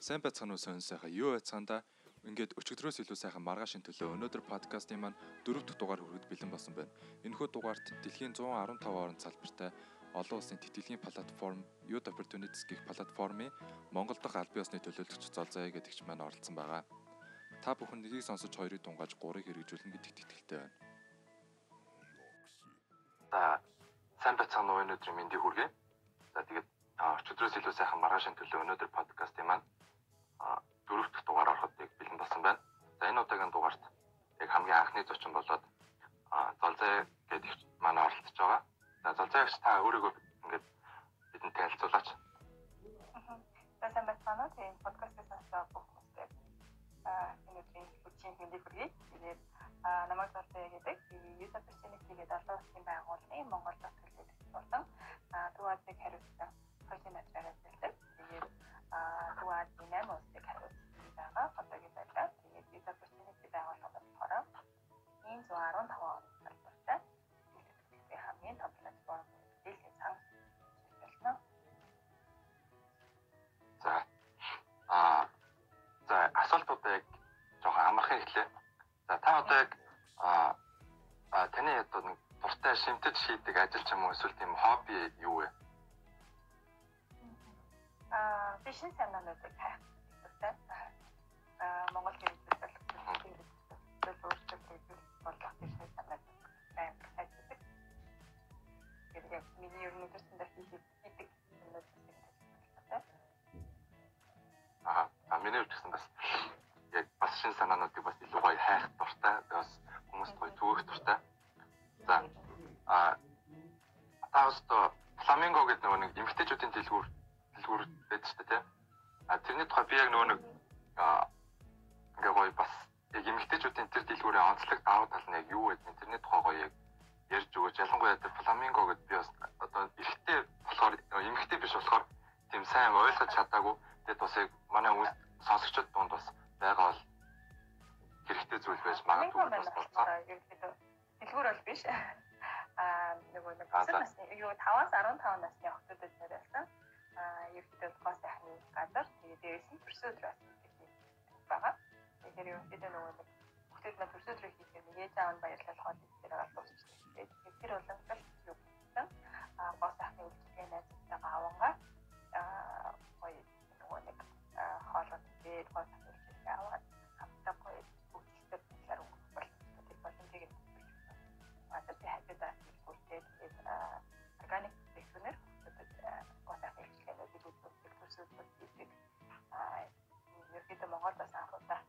Сайн байцгаана уу сонь сайхан юу байцгаанда ингээд өчигдрөөс илүү сайхан маргаашийн төлөө өнөөдөр подкастын маань дөрөв дэх дугаар хүргэж бэлэн болсон байна. Энэхүү дугаарт дэлхийн 115 орнд салбартай олон улсын тэтгэлийн платформ Youth Opportunities гэх платформын Монгол дахь албан ёсны төлөөлөгч Золзай гэдэгч маань оролцсон байгаа. Та бүхэн нэгийг сонсож хоёрыг дунгааж гурыг хэрэгжүүлнэ гэдэгт итгэлтэй байна. За сайн байцгаана уу өнөөдөр мэндийг хүргэе. За тэгээд өчигдрөөс илүү сайхан маргаашийн төлөө өнөөдөр подкастын маань анхны зочин болоод Золзай гэдэг манай оролцож байгаа. За Золзайгч та өөрийгөө хэлээ. За та одоо яг а таны одоо нэг дуртай шимтэд шийдэг ажил ч юм уу эсвэл тийм хобби юу вэ? Аа би шин санаануудыг хайх дуртай. Аа Монгол хэлээр зөвлөлт өөрчлөлт болох гэж санаад байна. хайдаг. Тэгээд яг миний ер нь өдөртөндөө хийдэг юмнууд байна. Аа а миний бас яг бас шин байж магадгүй бас болцоо. Дэлгүүр бол биш. Аа нөгөө нэг насны юу 5-аас 15 насны охтуудад зориулсан. Аа ерөнхийдөө гоо сайхны газар тэгээд дээрээс нь төрсөдрөөс байгаа. Тэгэхээр ерөнхийдөө нөгөө нэг охтууд маань төрсөдрөө хийхээр ээж аав нь баярлалаа гэдэг дээр дуусчихсан. Тэгээд тэр уламжлалт юу гэсэн аа гоо сайхны үйлчлэгээ найзтайгаа авангаа аа гоё нөгөө нэг хоолой тэгээд гоо сайхны үйлчлэгээ аваад органик гоо сайхны үйлчлэгээнүүдийг үзүүлдэг төсөөлөлт хийдэг аа ерөнхийдөө Монгол бас анхудаа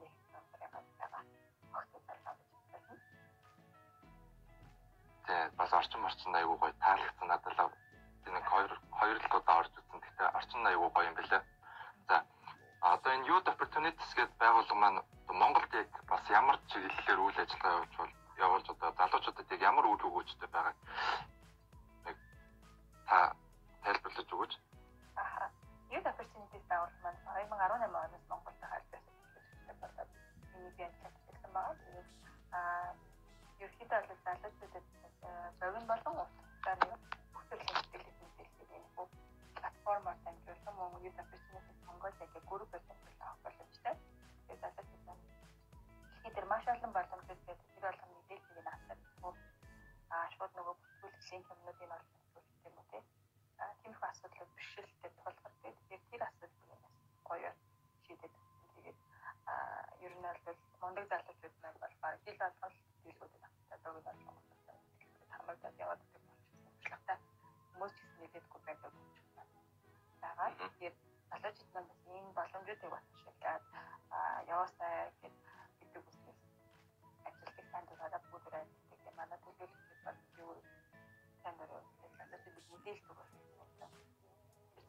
нэг номерыг байгаа байлаа гэж байна. Тэгээ бас орчин орчин айгуу гоё таалагдсан надад л нэг хоёр хоёр л удаа орж үзсэн. Гэхдээ орчин айгуу гоё юм бэлээ. За одоо энэ Youth Opportunities гэдэг байгууллага маань Монголд яг бас ямар чиглэлээр үйл ажиллагаа явуулж бол явуулж одоо залуучуудад яг ямар үйл өгөөжтэй байгааг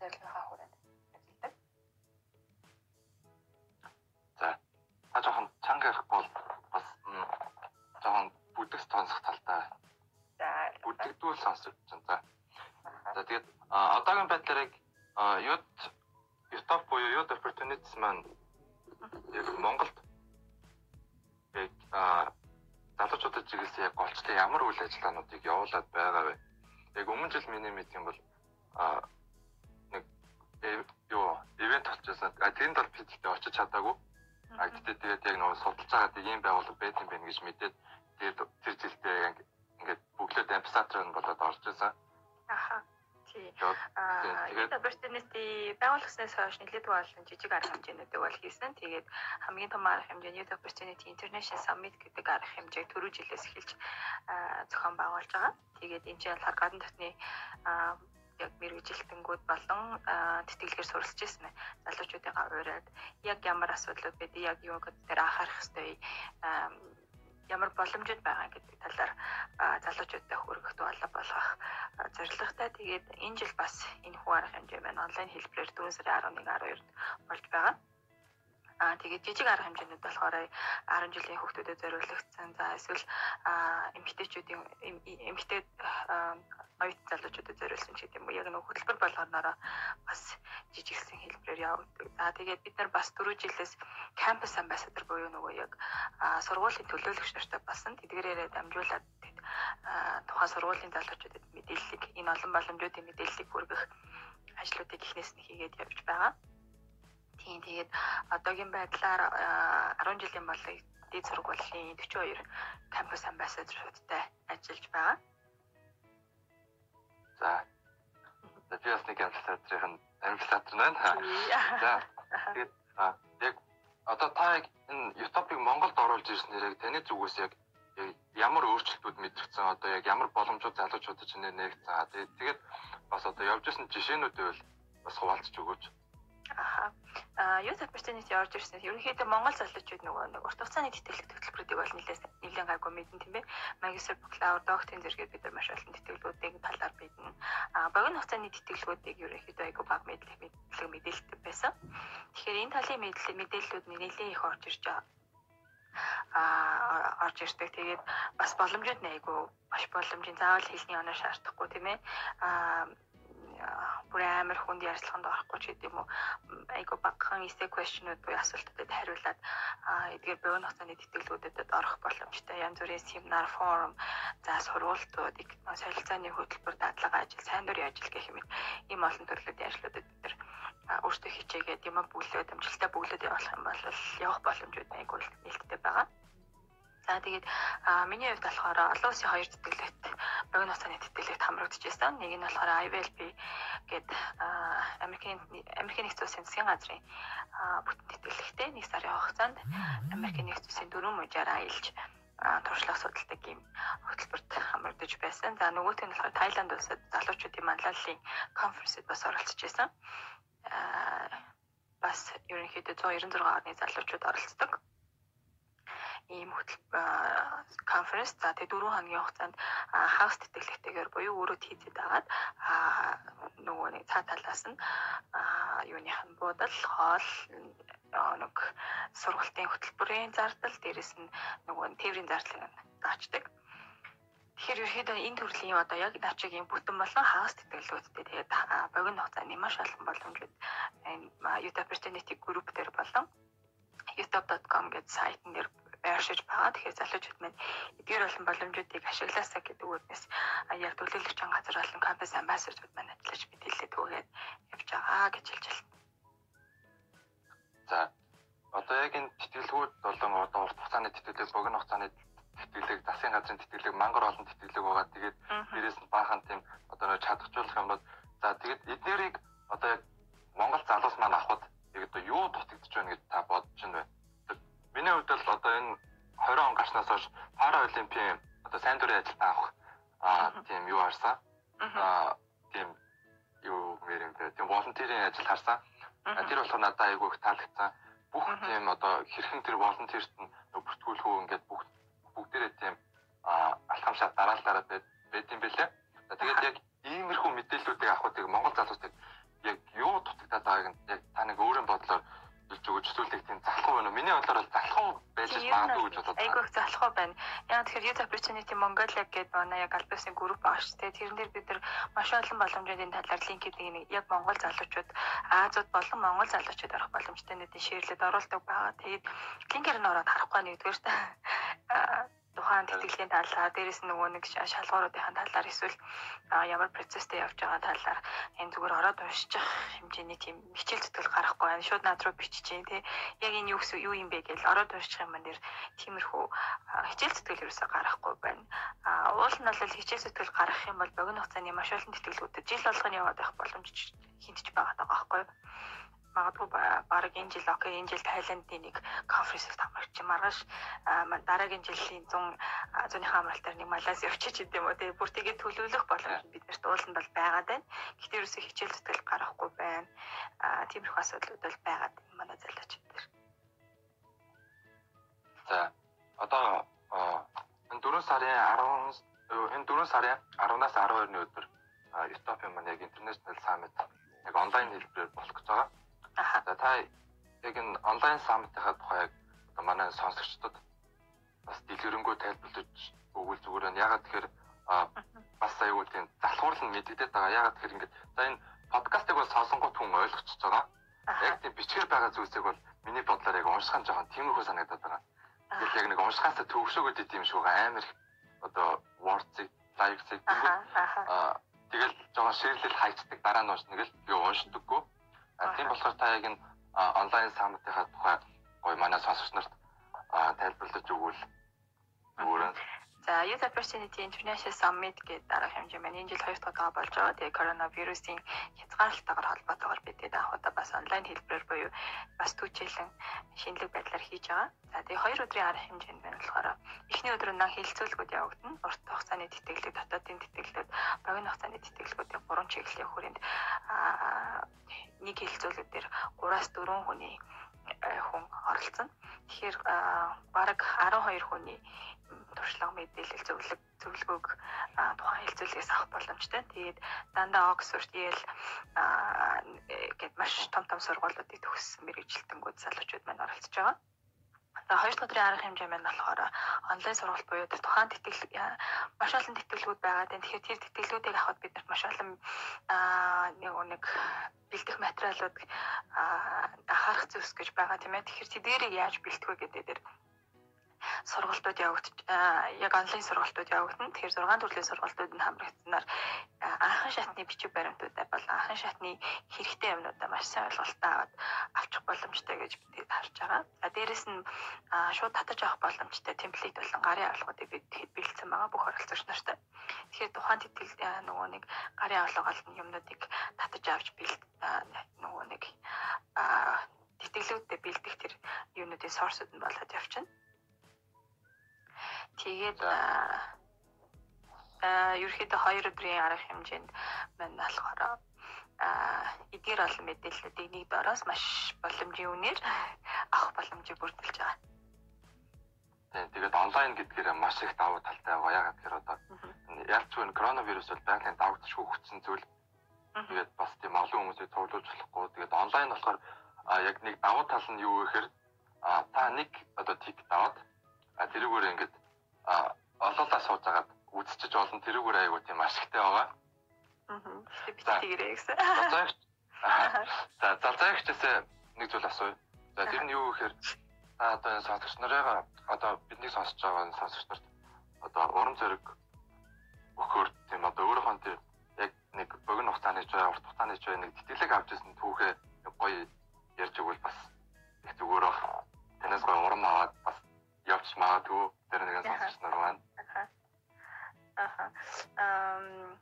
зорилгынхаа хүрээнд ажилладаг. За та жоохон чанга ярихгүй бол бас жоохон бүдэг сонсох талтай. За Бүдэгдүүл сонсож байна. За. За тэгээд одоогийн байдлаар яг Youth Utop буюу Youth Opportunities маань яг Монголд яг залуучуудад чиглэсэн яг голчтой ямар үйл ажиллагаануудыг явуулаад байгаа вэ? Яг өмнө жил миний мэдэх юм бол нэг Тэрэнд бол бид ихтэй очиж чадаагүй. А гэхдээ тэгээд яг нөгөө судалж байгаа тийм байгууллага байт юм байна гэж мэдээд тэгээд тэр жилдээ ингээд бүглээд амфисатр нь болоод орж ирсэн. Аха. Тий. Аа, opportunity байгууллагаас хойш нэлээд болон жижиг арга хэмжээнүүдийг бол хийсэн. Тэгээд хамгийн том арга хэмжээ Youth Opportunity International Summit гэдэг арга хэмжээг түрүү жилээс эхэлж зохион байгуулж байгаа. Тэгээд энэ болохоор гадны дотны яг мэрэгжилтэнгүүд болон тэтгэлгээр суралцж ирсэн байна. Залуучуудыгаа ураад яг ямар асуудлууд байдаг, яг юу гэдэг дээр анхаарах ёстой ямар боломжууд байгаа гэдэг талаар залуучуудтай хүргэх туалаа болгох зорилготой. Тэгээд энэ жил бас энэ хүү арга хэмжээ маань онлайн хэлбэрээр 4 сарын 11 12-нд болж байгаа. Аа тэгээд жижиг арга хэмжээнүүд болохоор 10 жилийн хүүхдүүдэд зориулагдсан. За эсвэл эмэгтэйчүүдийн эмэгтэй оюутан залуучуудад зориулсан ч гэдэг юм уу. Яг нэг хөтөлбөр болгоноороо бас жижигсэн хэлбэрээр явагддаг. За тэгээд бид нар бас 4 жилээс campus ambassador буюу нөгөө яг сургуулийн төлөөлөгч нартай басан тэдгээрээ дамжуулаад тухайн сургуулийн залуучуудад мэдээллийг энэ олон боломжуудын мэдээллийг хүргэх ажлуудыг эхнээс нь хийгээд явж байгаа. Тийм тэгээд одоогийн байдлаар 10 жилийн болыг дээд сургуулийн 42 кампус амбассадоруудтай ажиллаж байгаа. За. Би бас нэг амбассадорын амбассадор байна. За. Тэгээд яг одоо та яг энэ Utopia Монголд оруулж ирснээр яг таны зүгээс яг ямар өөрчлөлтүүд мэдрэгдсэн одоо яг ямар боломжууд залуучуудад ч нэгсэн. Тэгээд бас одоо явж исэн жишээнүүдээ бас хуваалцж өгөөч. Аха. А youth opportunity орж ирснээр ерөнхийдөө Монгол залуучууд нөгөө нэг урт хугацааны тэтгэлэг төлбөрүүдийг бол нэлээд нэлээд гайгүй мэдэн тийм ээ. Магистр бакалавр, докторийн зэрэгээр бид нар маш олон тэтгэлгүүдийг талаар мэднэ. А богино хугацааны тэтгэлгүүдийг ерөнхийдөө айгүй баг мэдлэг мэдлэг мэдээлэлтэй байсан. Тэгэхээр энэ талын мэдээлэл мэдээллүүд нэлээд их орж ирж байгаа а орж ирдэг. Тэгээд бас боломжууд нь айгүй маш боломжийн заавал хэлний оноо шаардахгүй тийм ээ. а бүр амар хүнд ярьцлаганд орохгүй ч гэдэм үү айгу багхан эсэ questionуд буюу асуултуудад хариулаад эдгээр богино хугацааны тэтгэлгүүдэд орох боломжтой янз бүрийн семинар форум за сургуулиудыг солилцооны хөтөлбөр дадлага ажил сайн дурын ажил гэх юм ийм олон төрлөлийн ажлуудад бид өөртөө хичээгээд юм бүглээд амжилттай бүглээд явах юм бол явах боломжууд айгу нээлттэй байгаа. За тэгээд миний хувьд болохоор олон улсын хоёр тэтгэлэгт богино хугацааны тэтгэлэгт хамрагдчихсан. Нэг нь болохоор IVLP гээд Америкийн Америкийн нэгдсэн улсын засгийн газрын бүтэн тэтгэлэгтэй нэг сарын хугацаанд Америкийн нэгдсэн улсын дөрвөн мужаар аялж туршлага судалдаг юм хөтөлбөрт хамрагдаж байсан. За нөгөөх нь болохоор Таиланд улсад залуучуудын манлайллын конференцэд бас оролцож байсан. Аа бас ерөнхийдөө 196 орны залуучууд оролцдог ийм конференц за тэгээ дөрвөн хоногийн хугацаанд хагас тэтгэлэгтэйгээр буюу өөрөө хийцэд агаад нөгөө нэг цаа талаас нь юуных нь буудал хоол нэг сургалтын хөтөлбөрийн зардал дээрэс нь нөгөө тээврийн зардлыг заачдаг. Тэгэхээр ерөөхдөө энэ төрлийн одоо яг навчигийн бүтэн болон хагас тэтгэлгүүдтэй тэгээд богино хугацааны маш олон боломжууд энэ Youth Opportunity Group дээр болон youtube.com гэдэг сайтн дээр байршиж байгаа. Тэгэхээр залуучууд маань эдгээр болон боломжуудыг ашиглаасаа гэдэг үгнээс яг төлөөлөгчийн газар болон кампус амбассадорууд маань ажиллаж мэдээлэлд өгөөд явж байгаа гэж хэлж байна. За одоо яг энэ тэтгэлгүүд болон одоо урт хугацааны тэтгэлэг, богино хугацааны тэтгэлэг, засгийн газрын тэтгэлэг, мангар олон тэтгэлэг байгаа. Тэгээд дээрээс нь баахан тийм одоо нөө чадахжуулах юмнууд. За тэгээд эднэрийг одоо яг Монгол залуус маань авахд яг одоо юу дутагдж байна гэж та бодож байна вэ? Миний хувьд бол одоо энэ 20 он гарснаас хойш пара олимпийн одоо сайн дурын ажилд авах аа тийм юу харсан. Аа тийм юу мэрэн? Тийм волонтерийн ажил харсан. Тэр болохоор надад айгүй их таалагдсан. Бүх тийм одоо хэрхэн тэр волонтерт нь бүртгүүлэх үү ингээд бүх бүгдээрээ тийм алхам шат дараалалаараа байд юм бэлээ. Тэгээд яг иймэрхүү мэдээллүүдийг авахыг Монгол залуусыг гэж бодод. Айгүй залхуу байна. Яг тэгэхээр Youth Opportunity Mongolia гэдэг манай яг альбасын групп багш те тэрэн дээр бид нар маш олон боломжуудын талаар линкийг нэг яг Монгол залуучууд Азууд болон Монгол залуучууд орох боломжтой нэгэн ширлээд оруулдаг байгаа. Тэгээд нь ороод харахгүй нэгдүгээр та тухайн тэтгэлийн талаар дээрэс нь нөгөө нэг шалгууруудын талаар эсвэл ямар процесстэй явж байгаа талаар энэ зүгээр ороод уншиж хэмжээний тийм хичээл зүтгэл гарахгүй байна. Шууд над руу биччихээ тий. Яг энэ юу гэсэн юу юм бэ гэж ороод унших юм байна. Тиймэрхүү хичээл зүтгэл ерөөсөй гарахгүй байна. А уул нь бол хичээл зүтгэл гаргах юм бол богино хугацааны маш олон тэтгэлгүүдэд жил болгоно яваад байх боломж хинтж байгаа даа байхгүй юу? Магадгүй баг энэ жил окей энэ жил Тайландын нэг конференцэд хамрагч маргааш дараагийн жилийн 100 зуныхаа амралтаар нэг Малайз явчих гэдэг юм уу тэгээ бүр тэгээ төлөвлөх боломж биднэрт ууланд бол байгаад байна. Гэхдээ ерөөсөө хичээл зүтгэл гарахгүй байна. Тиймэрхүү асуудлууд бол байгаад манай залууч дээр. За одоо энэ 4 сарын 10 энэ 4 сарын 10-наас 12-ны өдөр Ethiopia маань яг International Summit яг онлайн хэлбэрээр болох гэж байгаа. За та яг энэ онлайн саммитынхаа тухай одоо манай сонсогчдод бас дэлгэрэнгүй тайлбарлаж өгвөл зүгээр байна. Ягаад тэгэхээр бас аюул тийм залхуурл нь мэддэгдээд байгаа. Ягаад тэгэхээр ингээд за энэ подкастыг бол сонсонгууд хүн ойлгочихж байгаа. Яг тийм бичгээр байгаа зүйлсийг бол миний бодлоор яг унших нь жоохон тиймэрхүү санагдаад байгаа. Тэгэхээр яг нэг уншихаасаа төвшөөгөөд идэм шүү амар их одоо words-ийг, live-ийг аа тэгэл жоохон ширлэл хайцдаг дараа нь уншна гэл би уншдаггүй. Тийм болохоор та яг энэ онлайн саммитынхаа тухай гоё манай сонсогч нарт тайлбарлаж өгвөл зүгээр. За Youth Opportunity International Summit гэдэг дараах хэмжээ маань энэ жил хоёр дахь удаа болж байгаа. Тэгээ коронавирусын хязгаарлалтаагаар холбоотойгоор бид тэгээд анх удаа бас онлайн хэлбэрээр буюу бас түүчээлэн шинэлэг байдлаар хийж байгаа. За тэгээ хоёр өдрийн арга хэмжээнд байна болохоор эхний өдөр нь хилцүүлгүүд явагдана. Урт хугацааны тэтгэлэг, дотоодын тэтгэлгүүд, богино хугацааны тэтгэлгүүдийн гурван чиглэлийн хүрээнд нэг хилцүүлэг дээр 3-аас 4 хүний э, хүн оролцсон. Тэгэхээр бараг 12 хүний туршлага мэдээлэл зөвлөг зөвлөгөөг тухайн хэлцүүлгээс авах боломжтой. Тэгээд дандаа Оксфорд, Yale гэд маш том том сургуулиудыг төгссөн мэрэгжилтэнгүүд залуучууд маань оролцож байгаа. За хоёр дахь өдрийн арга хэмжээ маань болохоор онлайн сургалт буюу тухайн тэтгэл маш олон тэтгэлгүүд байгаа. Тэгэхээр тэр тэтгэлгүүдийг авахд бид нарт маш олон нэг нэг бэлдэх материалууд анхаарах зүйлс гэж байгаа тийм ээ. Тэгэхээр тэдгээрийг яаж бэлтэх вэ гэдэг дээр сургалтууд явагдаж яг онлайн сургалтууд явагдана. Тэгэхээр 6 төрлийн сургалтууд нь хамрагдсанаар анхан шатны бичиг баримтуудаа бол анхан шатны хэрэгтэй юмнуудаа маш сайн ойлголттой аваад авчих боломжтой гэж бид харж байгаа. За дээрэс нь шууд татаж авах боломжтой темплейт болон гарын авлагуудыг бид бэлдсэн байгаа бүх оролцогч нартай. Тэгэхээр тухайн тэтгэл нөгөө нэг гарын авлага юмнуудыг татаж авч бэлд нөгөө нэг тэтгэлүүдэд бэлдэх тэр юунуудын сорсууд нь болоод явчихна. Тэгээд аа ерөөхдөө хоёр өдрийн арга хэмжээнд мань болохоор аа эдгээр олон мэдээллүүдийг нэг дороос маш боломжийн үнээр авах боломжийг бүрдүүлж байгаа. Тэгээд онлайн гэдгээр маш их давуу талтай байгаа. Ягаад гэхээр одоо ялцгүй энэ коронавирус бол байгалийн давагдчихгүй хүчсэн зүйл. Тэгээд бас тийм олон хүмүүсийг товлуулж болохгүй. Тэгээд онлайн болохоор яг нэг давуу тал нь юу вэ гэхээр та нэг одоо тик даваад тэрүүгээр ингээд олоолаа сууж агаад үзчихэж олон тэрүүгээр аягүй тийм ашигтай байгаа. Аа. Тэгээрэй гэсэн. За залзаагчдээс нэг зүйл асууя. За тэр нь юу гэхээр та одоо энэ сонсогч нарыгаа одоо бидний сонсож байгаа сонсогч нарт одоо урам зориг өгөхөр тийм одоо өөрөөхөө тийм яг нэг богино хугацааны ч урт хугацааны ч нэг тэтгэлэг авч ирсэн түүхээ гоё ярьж өгвөл бас их зүгээр баг. Танаас гоё урам аваад бас явж магадгүй тэр нэгэн сонсогч нар маань. Аха. Ам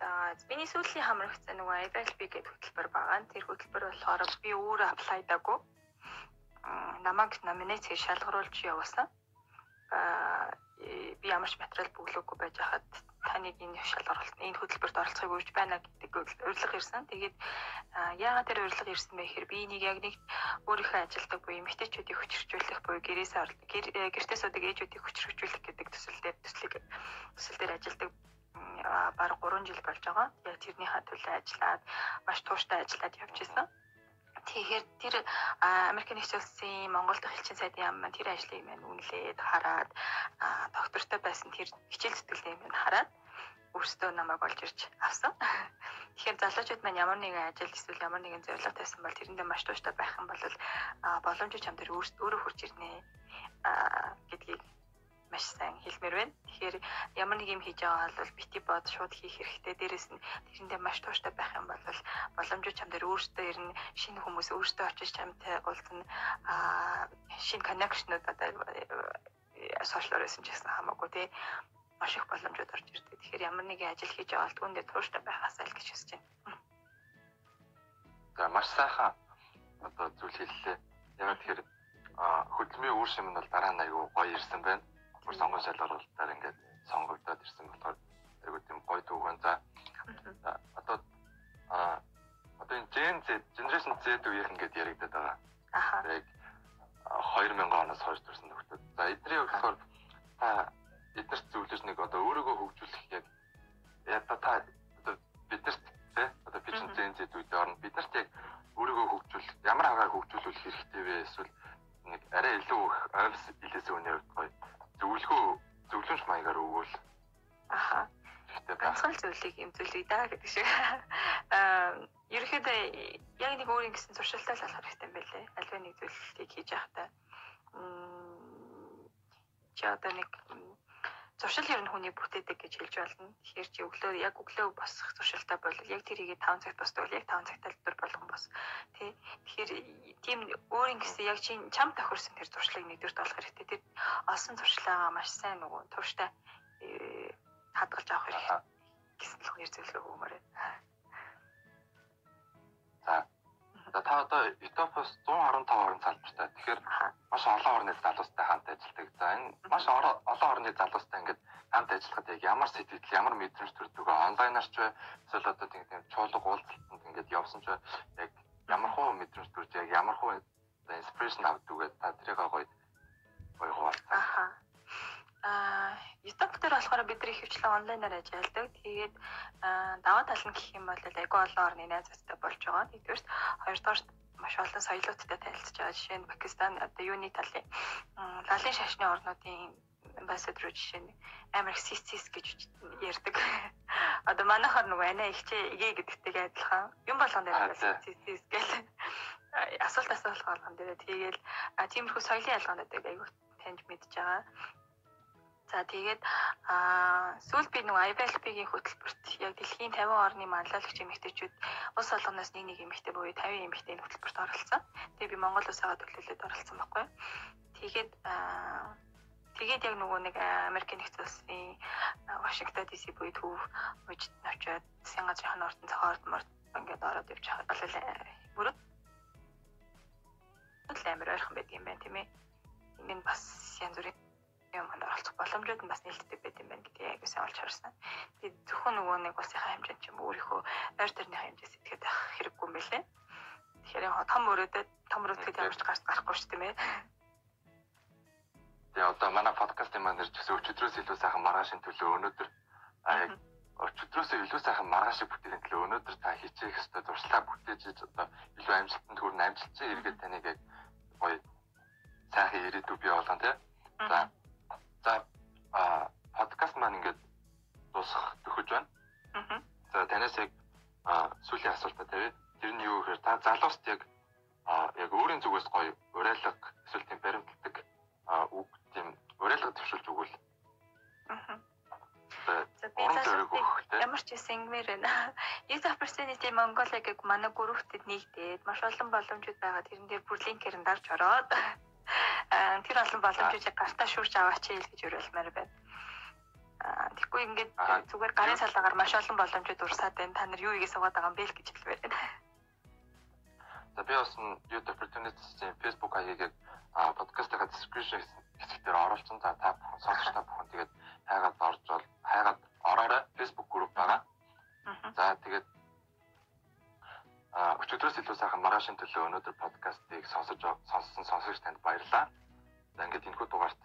За миний сүүлийн хамрагцсан нөгөө IBLB гэдэг хөтөлбөр байгаа. Тэр хөтөлбөр болохоор би өөрөө аплайдаагүй. Намайг номинец хийж шалгаруулж явуулсан. Аа би ямар ч материал бүглөөгүй байж хахад таныг энэ шалгаруулалт энэ хөтөлбөрт оролцохыг урьж байна гэдэг урилга ирсэн. Тэгээд яагаад тэр урилга ирсэн бэ гэхээр би энийг яг нэг өөрийнхөө ажилдаг буюу эмэгтэйчүүдийг хүчрхжүүлэх буюу гэрээсээ э, гэртээ суудаг ээжүүдийг хүчрхжүүлэх гэдэг төсөл дээр төслийг төсөл дээр ажилдаг бараг 3 жил болж байгаа. Яг тэрнийхээ төлөө ажиллаад маш тууштай ажиллаад явж исэн. Тэгэхээр тэр Америк нэгдсэн улсын Монгол дахь элчин сайдын яам маань тэр ажлыг маань үнэлээд хараад доктортой байсан тэр хичээл зүтгэлтэй юм хараад өөрсдөө намайг олж ирж авсан. Тэгэхээр залуучууд маань ямар нэгэн ажил эсвэл ямар нэгэн зорилго тавьсан бол тэрэндээ маш тууштай байх юм бол боломжтой чам дээр өөрөө хурж ирнэ гэдгийг маш сайн хэлмээр байна. Тэгэхээр ямар нэг юм хийж байгаа бол бити бод шууд хийх хэрэгтэй. Дээрээс нь тэрэндээ маш тууштай байх юм бол боломжтой чам дээр өөртөө ирнэ. Шинэ хүмүүс өөртөө очиж чамтай уулзна. Аа шинэ коннекшнууд одоо сошиал байсан ч гэсэн хамаагүй тий маш их боломжууд орж ирдэг. Тэгэхээр ямар нэгэн ажил хийж байгаа бол түүндээ тууштай байхаас аль гэж хүсэж байна. За маш сайхан одоо зүйл хэллээ. Яг тэгэхээр хөдөлмөрийн үр шим нь бол дараа нь аягүй гоё ирсэн байна. Бүр сонгон шалгуулалтаар ингээд сонгогдоод ирсэн болохоор аягүй тийм гоё түүхэн за одоо а одоо энэ Gen Z generation Z үеийн ингээд яригдаад байгаа. Аха. Яг 2000 оноос хойш төрсэн нөхдөд. За эдний болохоор та эднэрт зөвлөж нэг одоо өөрийгөө хөгжүүлэх яг яг та одоо биднэрт тий одоо би чинь Gen Z үед орно. Биднэрт яг өөрийгөө хөгжүүлэх ямар хагаа хөгжүүлүүлэх хэрэгтэй вэ? Эсвэл нэг арай илүү их ойрс илээсээ үнэ гоё зөвлөгөө зөвлөмж маягаар өгвөл. Аха. Ганцхан зүйлийг юм зүйлийг даа гэдэг шиг. Аа ерөөхдөө яг нэг өөрийн гэсэн туршилтаа л болох хэрэгтэй юм байлээ. Альва нэг зүйлийг хийж байхдаа. Чи одоо нэг зуршил ер нь хүний бүтээдэг гэж хэлж болно. Тэгэхээр чи өглөө яг өглөө босох зуршилтай бол яг тэрийгээ 5 цагт босдвол яг 5 цагт тайлбар болгон бос. Тэ. Тэгэхээр тийм өөрийн гэсэн яг чи чам тохирсон тэр зуршлыг нэгдүгээр олох хэрэгтэй. Тэр олсон зуршлаагаа маш сайн нөгөө тууштай э, хадгалж авах хэрэгтэй гэсэн л хоёр зөвлөгөө өгмөр байна. За та одоо Ethiopia-с 115 орн салбартай. Тэгэхээр маш олон орны залуустай хамт ажилладаг. За энэ маш олон орны залуустай ингээд хамт ажиллахад яг ямар сэтгэл, ямар мэдрэмж төрдөг вэ? Онлайнаар ч вэ? Эсвэл одоо тийм тийм чуулга уулзалтанд ингээд явсан ч яг ямар хөө мэдрэмж төрж яг ямар хөө инспирэшн авдаг вэ? Та тэрийг гоё гоё хуваалцаа. Аха. Аа, YouTube дээр болохоор бид нар ихэвчлэн онлайнаар ажилладаг. Тэгээд даваа тал нь гэх юм бол айгүй олон орны найзуудтай болж байгаа. Нэгдүгээр, хоёрдугаар маш олон соёлооттой танилцж байгаа. Жишээ нь Пакистан одоо юуны талын лалын шашны орнуудын амбассадор жишээ нь амар сисис гэж ярьдаг. Одоо манайхаар нөгөө анаа ихчээ игээ гэдэгтэйг адилхан. Юм болгонд дээр сисис гэл асуулт асуулт болгонд дээр тэгээд тиймэрхүү соёлын ялгаануудыг айгүй таньж мэдж байгаа. За тэгээд аа сүүл би нэг IBLP-ийн хөтөлбөрт яг дэлхийн 50 орны манлайлагч эмэгтэйчүүд ус олгоноос нэг нэг эмэгтэй буюу 50 эмэгтэй хөтөлбөрт оролцсон. Тэгээд би Монгол улсаагаа төлөөлөд оролцсон байхгүй. Тэгээд аа тэгээд яг нөгөө нэг Америкийн нэгдсэн улсын Вашингтон DC буюу төв мужид очиод Сингапурын ордон цохоор морд ингээд ороод явж байгаа бүрд амар ойрхон байдаг юм байна тийм ээ. Ингээд бас янз бүрийн юмд оролцох боломжууд нь бас нээлттэй байт юм байна гэдгийг аягүй сайн олж харсан. Тэгээд зөвхөн нөгөө нэг улсынхаа хэмжээнд ч юм өөрийнхөө ойр төрний хэмжээс итгэхэд авах хэрэггүй юм билээ. Тэгэхээр яг том өрөөдөд том өрөөдөд ямарч гарч гарахгүй шүү дээ. Тэгээ одоо манай подкастын маань нэр гэсэн өчигдрөөс илүү сайхан маргаашийн төлөө өнөөдөр яг өчигдрөөс илүү сайхан маргаашийн бүтээлийн төлөө өнөөдөр та хичээх ёстой зуршлаа бүтээж одоо илүү амжилтанд хүрнэ амжилтсан эргээд таныг яг гоё сайхан ирээдүй бий болгоно тий. За За а подкаст маань ингээд дуусах төхөж байна. Аа. За танаас яг сүүлийн асуултаа тавь. Тэр нь юу гэхээр та залууст яг яг өөрийн зүгээс гоё уриалга эсвэл тийм баримтлагдаг үг тийм уриалга төвшүүлж өгвөл. Аа. За би ямар ч юм ингэмээр байна. Youth Opportunity Mongolia-г манай групптэд нэгдээд маш олон боломжууд байгаа. Тэрэн дээр бүр линкээр нь дарж ороод тэр олон боломжийг гартаа шүүрч аваач л гэж уриалмаар байна. Тэгэхгүй ингээд зүгээр гарын салаагаар маш олон боломжууд урсаад байна. Та нар юу игээ суугаад байгаа юм бэ гэж хэлмээр байна. За би бас YouTube Opportunities-ийн Facebook хаягийг подкастын description хэсгээр оруулсан. За та бүхэн сонсогч та бүхэн тэгээд хайгаад орж бол хайгаад ороорой. Facebook group байгаа. За тэгээд А өчигдрөөс илүү сайхан маргаашийн төлөө өнөөдөр подкастыг сонсож сонссон сонсогч танд баярлалаа. За ингээд энэхүү дугаарт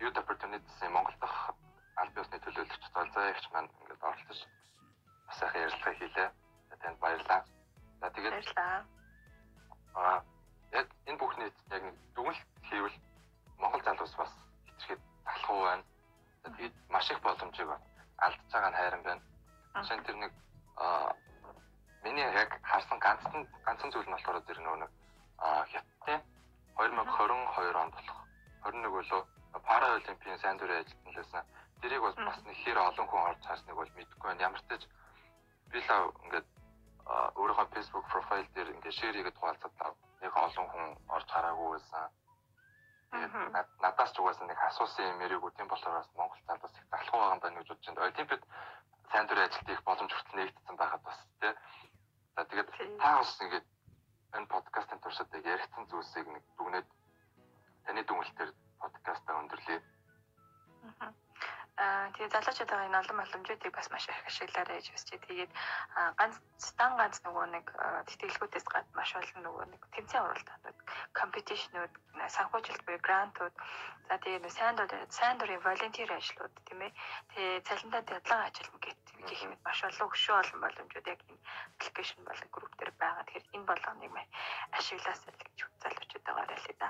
Youth Opportunities-ийн Монгол дахь аль биесны төлөөлөгч Золзоогч маань ингээд оролцож бас сайхан ярилцлага хийлээ. Танд баярлалаа. За тэгээд баярлалаа. Аа яг энэ бүхний яг дүгнэлт хийвэл Монгол залуус бас хичгээд талах уу байна. За тэгээд маш их боломжийг алдж байгаа нь хайран байна. Жишээ нь тэр нэг аа миний яг харсан ганцхан ганцхан зүйл нь болохоор тэр нэг аа хятадын 2022 онд болох 21 болоо пара олимпийн сайн дурын ажилтан лсэн. Тэрийг бол бас нэг хэр олон хүн орж харсныг бол мэдэхгүй байна. Ямар ч тач би л ингээд өөрийнхөө Facebook profile дээр ингээд share хийгээд хуваалцаад нэг олон хүн орж хараагүй байсан. Надаас ч угаасаа нэг асуусан юм яриаггүй тийм болохоор бас Монгол цаад бас их талхуу байгаа юм байна гэж бодож байна. Олимпиад сайн дурын ажилт их боломж хүртэл нэгдсэн байхад бас тий. За тэгээд та бас ингээд энэ подкастын туршид яригдсан зүйлсийг нэг дүгнээд таны дүнэлтээр подкастаа өндөрлөе. Аа тэгээ залуучуудаа энэ олон боломжуудыг бас маш их ашиглаарай гэж хүсчээ. Тэгээд ганц стан ганц нөгөө нэг тэтгэлгүүдээс гадна маш олон нөгөө нэг тэмцээн уралдаанууд, компетишнүүд, санхүүжилт буюу грантууд, за тэгээ нөгөө сайн дур сайн дурын волонтер ажлууд тийм ээ. Тэгээ цалинтай дадлага ажил гэх гэх мэт маш олон өшөө олон боломжууд яг энэ аппликейшн болон групп дээр байгаа. Тэгэхээр энэ болгоныг ашигласаа л гэж залуучуудаа гараалаа да.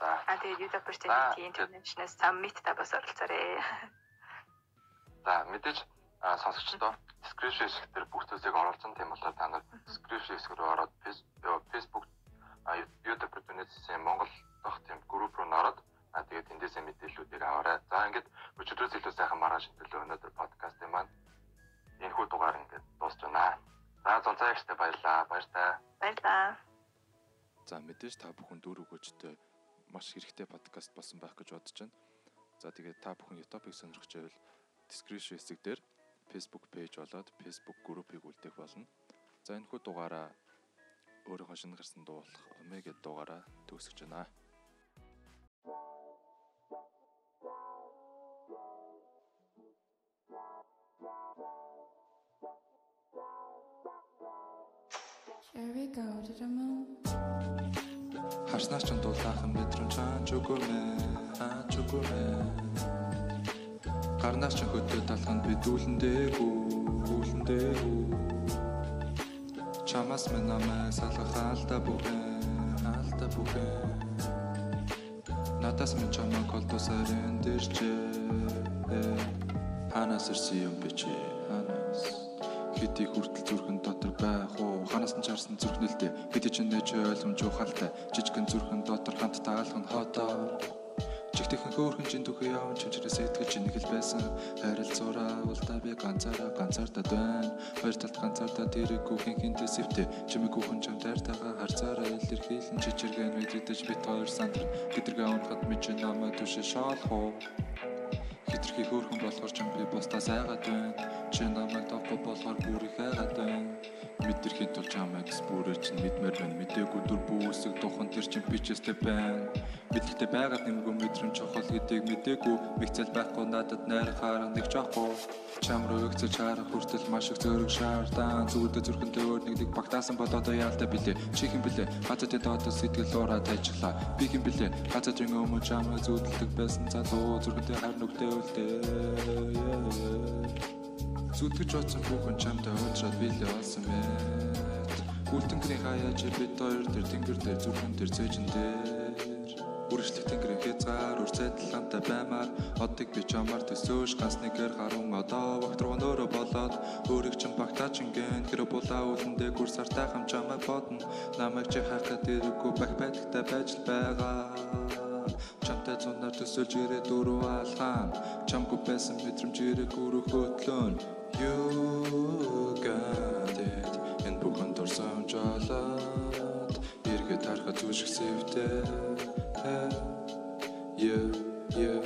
А тэгээд Youth Opportunity International Summit та бас оролцоорой. За мэдээж сонсогчдоо description хэсэг дээр бүх зүйлийг оруулсан тийм болохоор та нар description хэсэг рүү ороод Facebook Youth Opportunity-ийн Монгол дахь тийм групп руу ороод а тэгээд эндээсээ мэдээллүүдийг аваарай. За ингээд өчигдрөөс илүү сайхан маргааш төлөө өнөөдөр подкаст юм маань энэ хүү дугаар ингээд дуусч байна. За зонцаагчтай баярлаа. Баяртай. Баярлаа. За мэдээж та бүхэн дүүр өгөөжтэй маш хэрэгтэй подкаст болсон байх гэж бодож байна. За тэгээд та бүхэн Utopia сонирхож байвал description хэсэг дээр Facebook page болоод Facebook group-ыг үлдээх болно. За энэ хүү дугаараа өөрийнхөө шинэ гарсан дуу болох Omega дугаараа төгсөж байна. Here we go to the moon. Харснаас ч дулаахан мэдрэн чаач өгөөмэ аач өгөөмэ Гарнаас ч хөдөө талханд би дүүлэндээгүй дүүлэндээгүй Чамаас минь намайг салгах хаалта бүхэн хаалта бүхэн Надаас минь чамайг колдосарын дэрчээ Ханаас ирсэн юм ханаас Хэдий хүртэл зүрхэн дотор байх уу? Ханаас нь чарсан зүрхнэлтэй хэдий ч нэж ойлгомж ухаалтай жижигэн зүрхэн дотор хамт таалхан хотоор. Чигтэхэн хөөрхөн чин түүхээ явж чимчрээс итгэж нэг л байсан. Харилцуураа улдаа би ганцаараа ганцаардаад байна хоёр талд ганцаардаа тэрэггүй хинхэнтэй сэвтэ чимэг хүүхэн чам тайртайгаа харцаараа илэрхийлэн чичиргэн мэддэж бит хоёр сандар гэдэргээ унахад мэж намайг түшээ шаалхуу хитрхи хөөрхөн болохоор ч би бусдаа сайгаад байна. Чи намайг тавгүй болохоор бүр их хайгаад байна мэдэрхийн тулд чамайг бүрээ чинь мэдмээр байна. Мэдээгүй дүр бүүсэг духан тэр чинь бичээстэй байна. Мэдлэгтэй байгаад нэмгүй мэдрэмж чухал гэдгийг мэдээгүй. Мэгцэл байхгүй надад найр харах нэг жоохгүй чам руу өгцөж харах хүртэл маш их зөрөг шаардаа. Зүгдэ зүрхэндээ өөр нэг нэг багтаасан болоод яалтай билээ. Чи хэм билээ. Хацатын доотос сэтгэл уураа тайжглаа. Би хэм билээ. Хацатын өмнө чамайг зүудэлдэг байсан залуу. Зүрхэндээ хар нүгтэй үлдээ Зүтгэж бодсон бүхэн чамтай уулзраад би л олсон мэт. Үлдэнгэрийн хаяаж бид хоёр тэр тэнгэр дээр зүрхэн дээр цэжин дээр. Үргэлжлэх тэнгэрийн хязгаар үрцэдлэнтэй баймаар. Одыг би чамаар төсөөш ганц нэгэр харун одоо багт руу нөрөө болоод. Өөрийг чинь багтаач ингэн хэрэг булаа үлэндээ гүр сартай хам чамаа бодно. Намайг чи хайхад ирэггүй байх байдагтай байж л байгаа. Чамтай зунаар төсөөлж ирээ дөрөв алхаан. Чамгүй байсан мэдрэмж ирэх өрөх хөтлөн You got it. Энэ бүхэн дурсан жолоод эргээд харахад зүшиг сэвтэй Yeah yeah.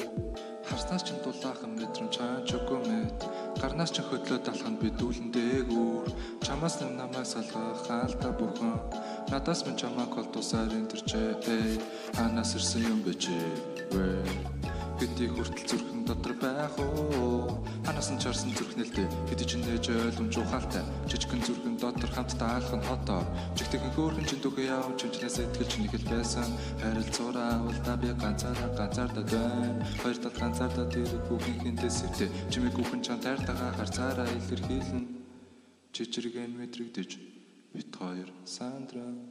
Харснаас ч дулаахан мэдрэмж үгүй мэд гарнаас ч хөдлөө талханд би дүүлэндээгүй чамаас намайг салгах хаалта бүхэн. Надаас минь чамаа колдусаар энэ төрчээ ханаас ирсэн юм бэ Хэдий хүртэл зүрхэн дотор байх уу? Ханаас нь чарсан зүрхнэлтэй Хэдий ч нээж ойлгомж ухаалтай. Жижигхэн зүрхэн дотор хамт таалах нь хотоор Жигтэйхэн хөөрхөн чин түүхээ явж чимчнээс итгэж нэг л байсан. Харилцуураа улдаа би ганцаараа ганцаардаа байна Хоёр тал ганцаардаа тэр бүхэнхэнтэй сэвтэ Чимэг бүхэн чам тайртагаа харцаараа илэрхийлэн. Чичиргэн мэдрэгдэж бит хоёр сандраа